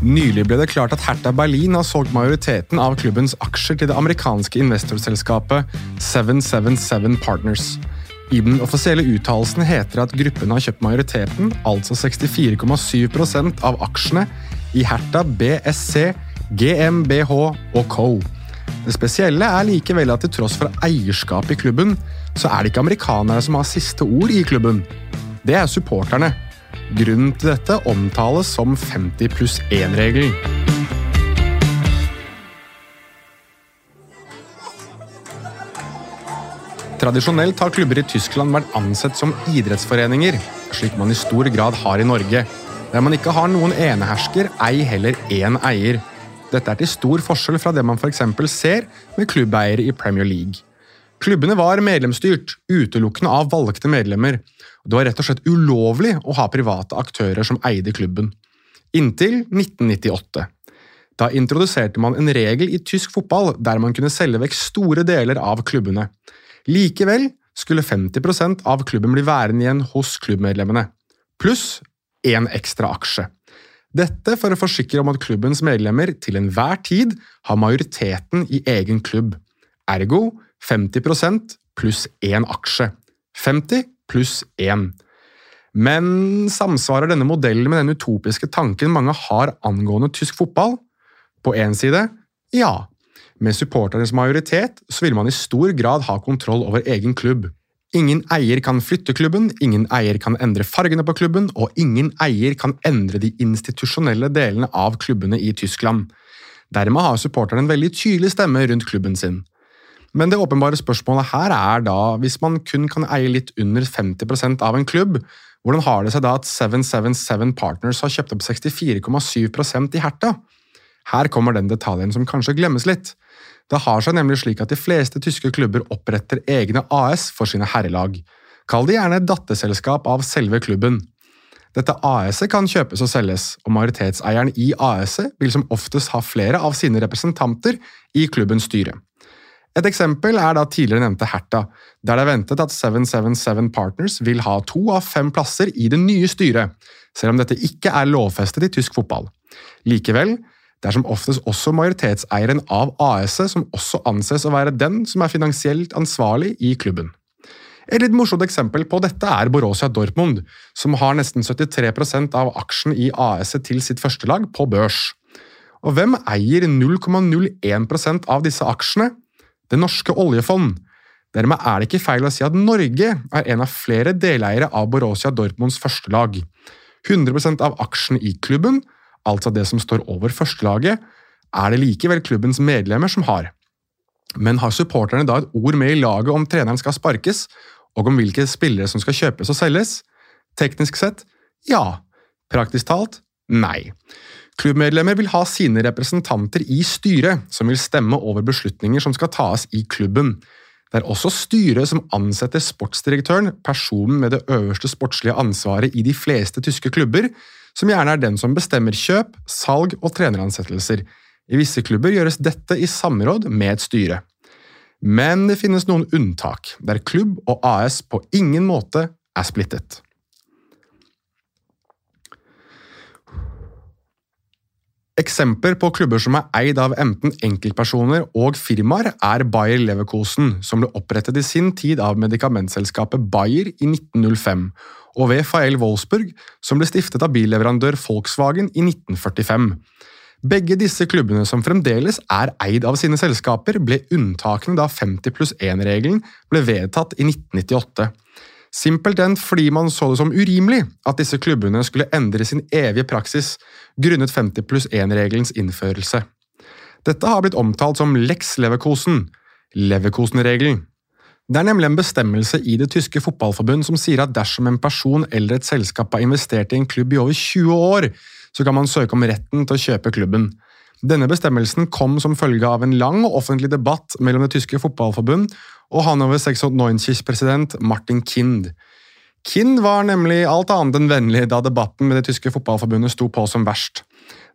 Nylig ble det klart at Hertha Berlin har solgt majoriteten av klubbens aksjer til det amerikanske investorselskapet 777 Partners. I den offisielle uttalelsen heter det at gruppen har kjøpt majoriteten, altså 64,7% av aksjene, i Hertha BSC, GmbH og Co. Det spesielle er likevel at til tross for eierskap i klubben, så er det ikke amerikanere som har siste ord i klubben. Det er supporterne. Grunnen til dette omtales som 50 pluss 1-regelen. Tradisjonelt har klubber i Tyskland vært ansett som idrettsforeninger, slik man i stor grad har i Norge, der man ikke har noen enehersker, ei heller én eier. Dette er til stor forskjell fra det man f.eks. ser med klubbeiere i Premier League. Klubbene var medlemsstyrt, utelukkende av valgte medlemmer, det var rett og slett ulovlig å ha private aktører som eide klubben. Inntil 1998. Da introduserte man en regel i tysk fotball der man kunne selge vekk store deler av klubbene. Likevel skulle 50% av klubben bli værende igjen hos klubbmedlemmene, pluss én ekstra aksje. Dette for å forsikre om at klubbens medlemmer til enhver tid har majoriteten i egen klubb, ergo 50% pluss én aksje. 50 pluss én. Men samsvarer denne modellen med den utopiske tanken mange har angående tysk fotball? På én side ja. Med supporternes majoritet så vil man i stor grad ha kontroll over egen klubb. Ingen eier kan flytte klubben, ingen eier kan endre fargene på klubben, og ingen eier kan endre de institusjonelle delene av klubbene i Tyskland. Dermed har supporterne en veldig tydelig stemme rundt klubben sin. Men det åpenbare spørsmålet her er da, hvis man kun kan eie litt under 50% av en klubb, hvordan har det seg da at 777 Partners har kjøpt opp 64,7% i Herta? Her kommer den detaljen som kanskje glemmes litt. Det har seg nemlig slik at de fleste tyske klubber oppretter egne AS for sine herrelag. Kall det gjerne datterselskap av selve klubben. Dette AS-et kan kjøpes og selges, og majoritetseieren i AS-et vil som oftest ha flere av sine representanter i klubbens styre. Et eksempel er da tidligere nevnte Herta, der det er ventet at 777 Partners vil ha to av fem plasser i det nye styret, selv om dette ikke er lovfestet i tysk fotball. Likevel, det er som oftest også majoritetseieren av AS-et som også anses å være den som er finansielt ansvarlig i klubben. Et litt morsomt eksempel på dette er Borussia Dortmund, som har nesten 73% av aksjen i AS-et til sitt førstelag på børs. Og hvem eier 0,01% av disse aksjene? Det norske oljefond. Dermed er det ikke feil å si at Norge er en av flere deleiere av Borussia Dortmunds førstelag. 100% av aksjene i klubben, altså det som står over førstelaget, er det likevel klubbens medlemmer som har. Men har supporterne da et ord med i laget om treneren skal sparkes, og om hvilke spillere som skal kjøpes og selges? Teknisk sett ja. Praktisk talt nei. Klubbmedlemmer vil ha sine representanter i styret, som vil stemme over beslutninger som skal tas i klubben. Det er også styret som ansetter sportsdirektøren, personen med det øverste sportslige ansvaret i de fleste tyske klubber, som gjerne er den som bestemmer kjøp, salg og treneransettelser. I visse klubber gjøres dette i samråd med et styre. Men det finnes noen unntak, der klubb og AS på ingen måte er splittet. Eksempler på klubber som er eid av enten enkeltpersoner og firmaer, er Bayer Leverkosen, som ble opprettet i sin tid av medikamentselskapet Bayer i 1905, og VFL Wolfsburg, som ble stiftet av billeverandør Volkswagen i 1945. Begge disse klubbene, som fremdeles er eid av sine selskaper, ble unntakene da 50 pluss 1-regelen ble vedtatt i 1998. Simpelthen fordi man så det som urimelig at disse klubbene skulle endre sin evige praksis grunnet 50 pluss 1-regelens innførelse. Dette har blitt omtalt som Lex Leverkosen, Leverkosen-regelen. Det er nemlig en bestemmelse i det tyske fotballforbund som sier at dersom en person eller et selskap har investert i en klubb i over 20 år, så kan man søke om retten til å kjøpe klubben. Denne bestemmelsen kom som følge av en lang og offentlig debatt mellom det tyske fotballforbund og Hanover 96-president Martin Kind. Kind var nemlig alt annet enn vennlig da debatten med det tyske fotballforbundet sto på som verst.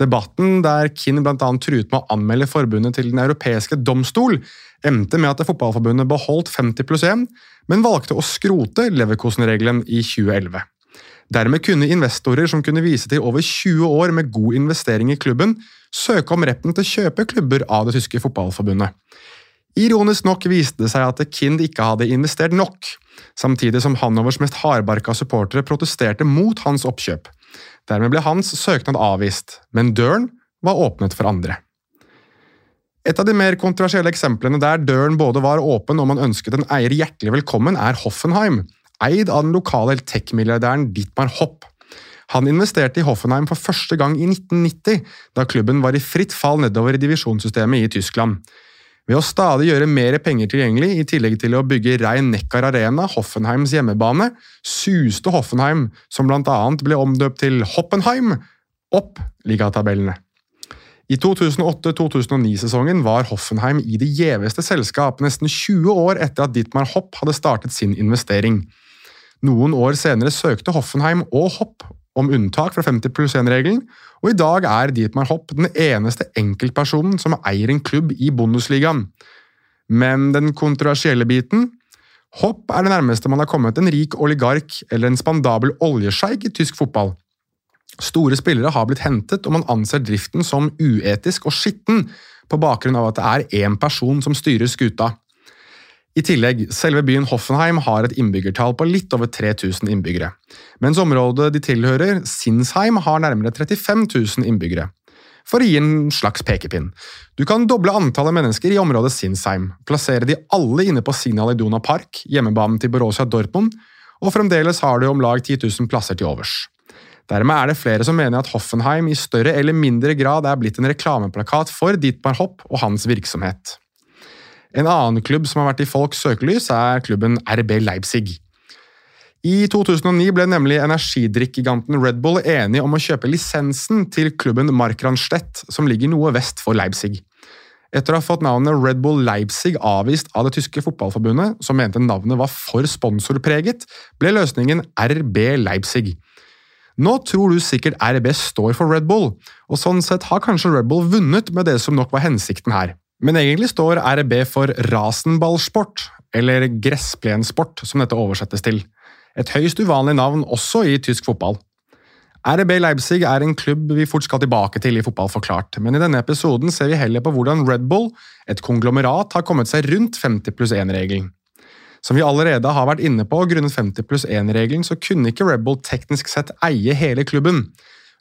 Debatten der Kind bl.a. truet med å anmelde forbundet til Den europeiske domstol, endte med at fotballforbundet beholdt 50 pluss 1, men valgte å skrote Leverkosen-regelen i 2011. Dermed kunne investorer som kunne vise til over 20 år med god investering i klubben, søke om retten til å kjøpe klubber av det tyske fotballforbundet. Ironisk nok viste det seg at Kind ikke hadde investert nok, samtidig som Hanovers mest hardbarka supportere protesterte mot hans oppkjøp. Dermed ble hans søknad avvist, men døren var åpnet for andre. Et av de mer kontroversielle eksemplene der døren både var åpen og man ønsket en eier hjertelig velkommen, er Hoffenheim, eid av den lokale tech-milliardæren Dietmar Hopp. Han investerte i Hoffenheim for første gang i 1990, da klubben var i fritt fall nedover i divisjonssystemet i Tyskland. Ved å stadig gjøre mer penger tilgjengelig, i tillegg til å bygge Rein Neckar Arena, Hoffenheims hjemmebane, suste Hoffenheim, som blant annet ble omdøpt til Hoppenheim, opp ligatabellene. I 2008–2009-sesongen var Hoffenheim i det gjeveste selskap nesten 20 år etter at Dietmar Hopp hadde startet sin investering. Noen år senere søkte Hoffenheim og Hopp om unntak fra 50 pluss 1-regelen, og i dag er Dietmar Hopp den eneste enkeltpersonen som eier en klubb i Bundesligaen. Men den kontroversielle biten Hopp er det nærmeste man har kommet en rik oligark eller en spandabel oljesjeik i tysk fotball. Store spillere har blitt hentet, og man anser driften som uetisk og skitten på bakgrunn av at det er én person som styrer skuta. I tillegg, selve byen Hoffenheim har et innbyggertall på litt over 3000 innbyggere, mens området de tilhører, Sinsheim, har nærmere 35 000 innbyggere. For å gi en slags pekepinn. Du kan doble antallet mennesker i området Sinsheim, plassere de alle inne på Signal Iduna Park, hjemmebanen til Borussia Dortmund, og fremdeles har du om lag 10 000 plasser til overs. Dermed er det flere som mener at Hoffenheim i større eller mindre grad er blitt en reklameplakat for Dietmar Hopp og hans virksomhet. En annen klubb som har vært i folks søkelys, er klubben RB Leipzig. I 2009 ble nemlig energidrikkgiganten Red Bull enig om å kjøpe lisensen til klubben Markranstedt, som ligger noe vest for Leipzig. Etter å ha fått navnet Red Bull Leipzig avvist av det tyske fotballforbundet, som mente navnet var for sponsorpreget, ble løsningen RB Leipzig. Nå tror du sikkert RB står for Red Bull, og sånn sett har kanskje Red Bull vunnet med det som nok var hensikten her. Men egentlig står RB for rasenballsport, eller gressplensport, som dette oversettes til. Et høyst uvanlig navn også i tysk fotball. RB Leipzig er en klubb vi fort skal tilbake til i Fotball forklart, men i denne episoden ser vi heller på hvordan Red Bull, et konglomerat, har kommet seg rundt 50 pluss 1-regelen. Som vi allerede har vært inne på, grunnet 50 pluss 1-regelen så kunne ikke Red Bull teknisk sett eie hele klubben.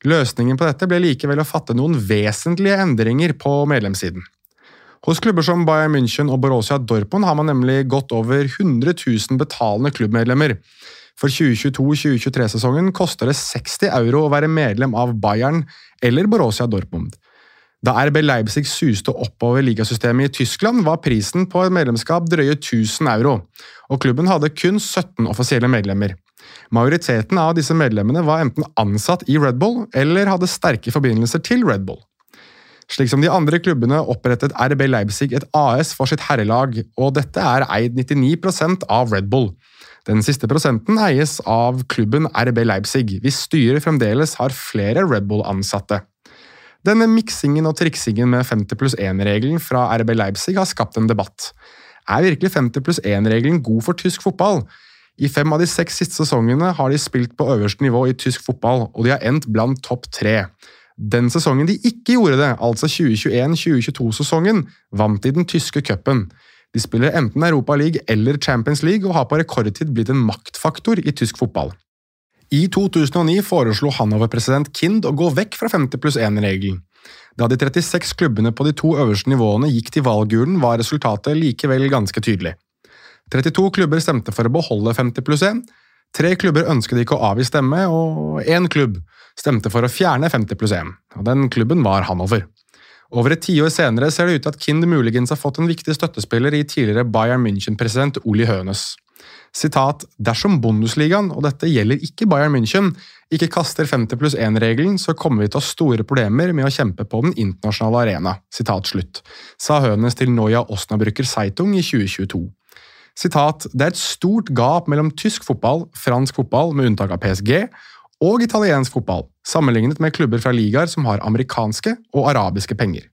Løsningen på dette ble likevel å fatte noen vesentlige endringer på medlemssiden. Hos klubber som Bayern München og Borussia Dortmund har man nemlig godt over 100 000 betalende klubbmedlemmer. For 2022-2023-sesongen koster det 60 euro å være medlem av Bayern eller Borussia Dortmund. Da RB Leipzig suste oppover ligasystemet i Tyskland, var prisen på et medlemskap drøye 1000 euro, og klubben hadde kun 17 offisielle medlemmer. Majoriteten av disse medlemmene var enten ansatt i Red Bull eller hadde sterke forbindelser til Red Bull. Slik som de andre klubbene opprettet RB Leipzig et AS for sitt herrelag, og dette er eid 99% av Red Bull. Den siste prosenten eies av klubben RB Leipzig, hvis styret fremdeles har flere Red Bull-ansatte. Denne miksingen og triksingen med 50 pluss 1-regelen fra RB Leipzig har skapt en debatt. Er virkelig 50 pluss 1-regelen god for tysk fotball? I fem av de seks siste sesongene har de spilt på øverste nivå i tysk fotball, og de har endt blant topp tre. Den sesongen de ikke gjorde det, altså 2021-2022-sesongen, vant de den tyske cupen. De spiller enten Europa League eller Champions League og har på rekordtid blitt en maktfaktor i tysk fotball. I 2009 foreslo Hanover-president Kind å gå vekk fra 50 pluss 1-regelen. Da de 36 klubbene på de to øverste nivåene gikk til valgurnen, var resultatet likevel ganske tydelig. 32 klubber stemte for å beholde 50 pluss 1, tre klubber ønsket ikke å avgi stemme, og én klubb stemte for å fjerne 50 pluss 1, og den klubben var Hanover. Over et tiår senere ser det ut til at Kind muligens har fått en viktig støttespiller i tidligere Bayern München-president Oli Hønes. Sitat, Dersom Bundesligaen, og dette gjelder ikke Bayern München, ikke kaster 50 pluss 1-regelen, så kommer vi til å ha store problemer med å kjempe på den internasjonale arena, sitat slutt, sa Hønes til Noya Osnabrücker Zeitung i 2022. Sitat, Det er et stort gap mellom tysk fotball, fransk fotball med unntak av PSG, og italiensk fotball, sammenlignet med klubber fra ligaer som har amerikanske og arabiske penger.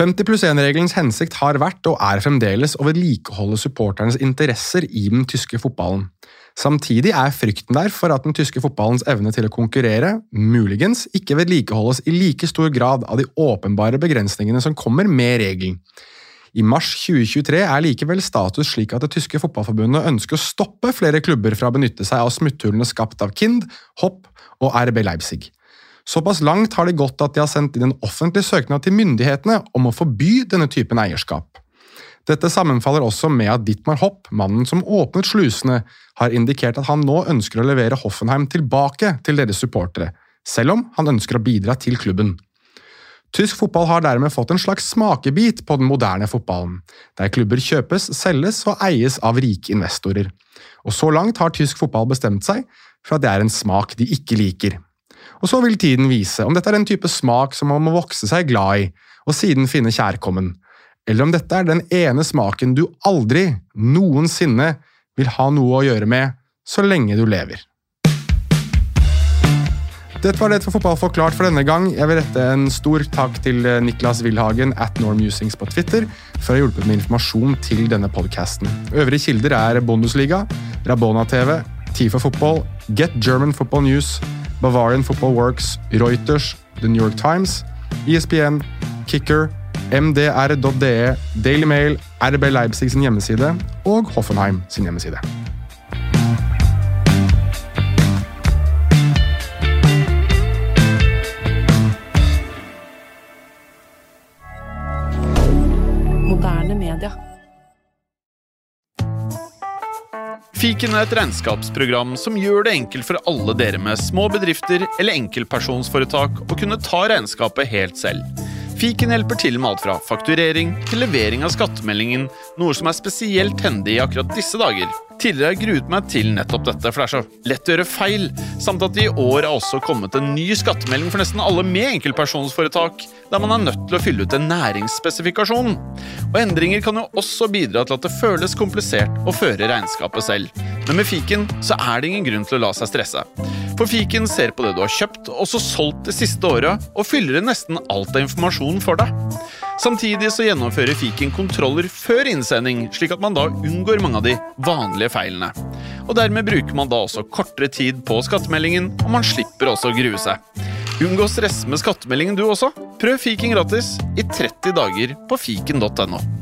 50 pluss 1-regelens hensikt har vært og er fremdeles å vedlikeholde supporternes interesser i den tyske fotballen. Samtidig er frykten der for at den tyske fotballens evne til å konkurrere muligens ikke vedlikeholdes i like stor grad av de åpenbare begrensningene som kommer med regelen. I mars 2023 er likevel status slik at det tyske fotballforbundet ønsker å stoppe flere klubber fra å benytte seg av smutthullene skapt av Kind, Hopp og RB Leipzig. Såpass langt har det gått at de har sendt inn en offentlig søknad til myndighetene om å forby denne typen eierskap. Dette sammenfaller også med at Dittmar Hopp, mannen som åpnet slusene, har indikert at han nå ønsker å levere Hoffenheim tilbake til deres supportere, selv om han ønsker å bidra til klubben. Tysk fotball har dermed fått en slags smakebit på den moderne fotballen, der klubber kjøpes, selges og eies av rike investorer. Og så langt har tysk fotball bestemt seg for at det er en smak de ikke liker. Og så vil tiden vise om dette er en type smak som man må vokse seg glad i, og siden finne kjærkommen, eller om dette er den ene smaken du aldri, noensinne, vil ha noe å gjøre med så lenge du lever. Dette var det for Fotball forklart for denne gang. Jeg vil rette en stor takk til eh, Niklas Wilhagen at Normusings på Twitter for å ha hjulpet med informasjon til denne podkasten. Øvrige kilder er Bundesliga, Rabona TV, TIFA Fotball, Get German Football News, Bavarian Football Works, Reuters, The New York Times, ESPN, Kicker, mdr.de, Daily Mail, RB Leipzig sin hjemmeside og Hoffenheim sin hjemmeside. Fiken er et regnskapsprogram som gjør det enkelt for alle dere med små bedrifter eller enkeltpersonsforetak å kunne ta regnskapet helt selv. Fiken hjelper til med alt fra fakturering til levering av skattemeldingen, noe som er spesielt hendig i akkurat disse dager. Tidligere har gruet meg til nettopp dette, for det er så lett å gjøre feil, samt at det i år er også kommet en ny skattemelding for nesten alle med enkeltpersonsforetak, der man er nødt til å fylle ut en næringsspesifikasjon. Og endringer kan jo også bidra til at det føles komplisert å føre regnskapet selv. Men med fiken så er det ingen grunn til å la seg stresse. For fiken ser på det du har kjøpt, og så solgt det siste året, og fyller inn nesten alt av informasjon for deg. Samtidig så gjennomfører fiken kontroller før innsending, slik at man da unngår mange av de vanlige feilene. Og dermed bruker man da også kortere tid på skattemeldingen, og man slipper også å grue seg. Unngå stress med skattemeldingen du også. Prøv fiken gratis i 30 dager på fiken.no.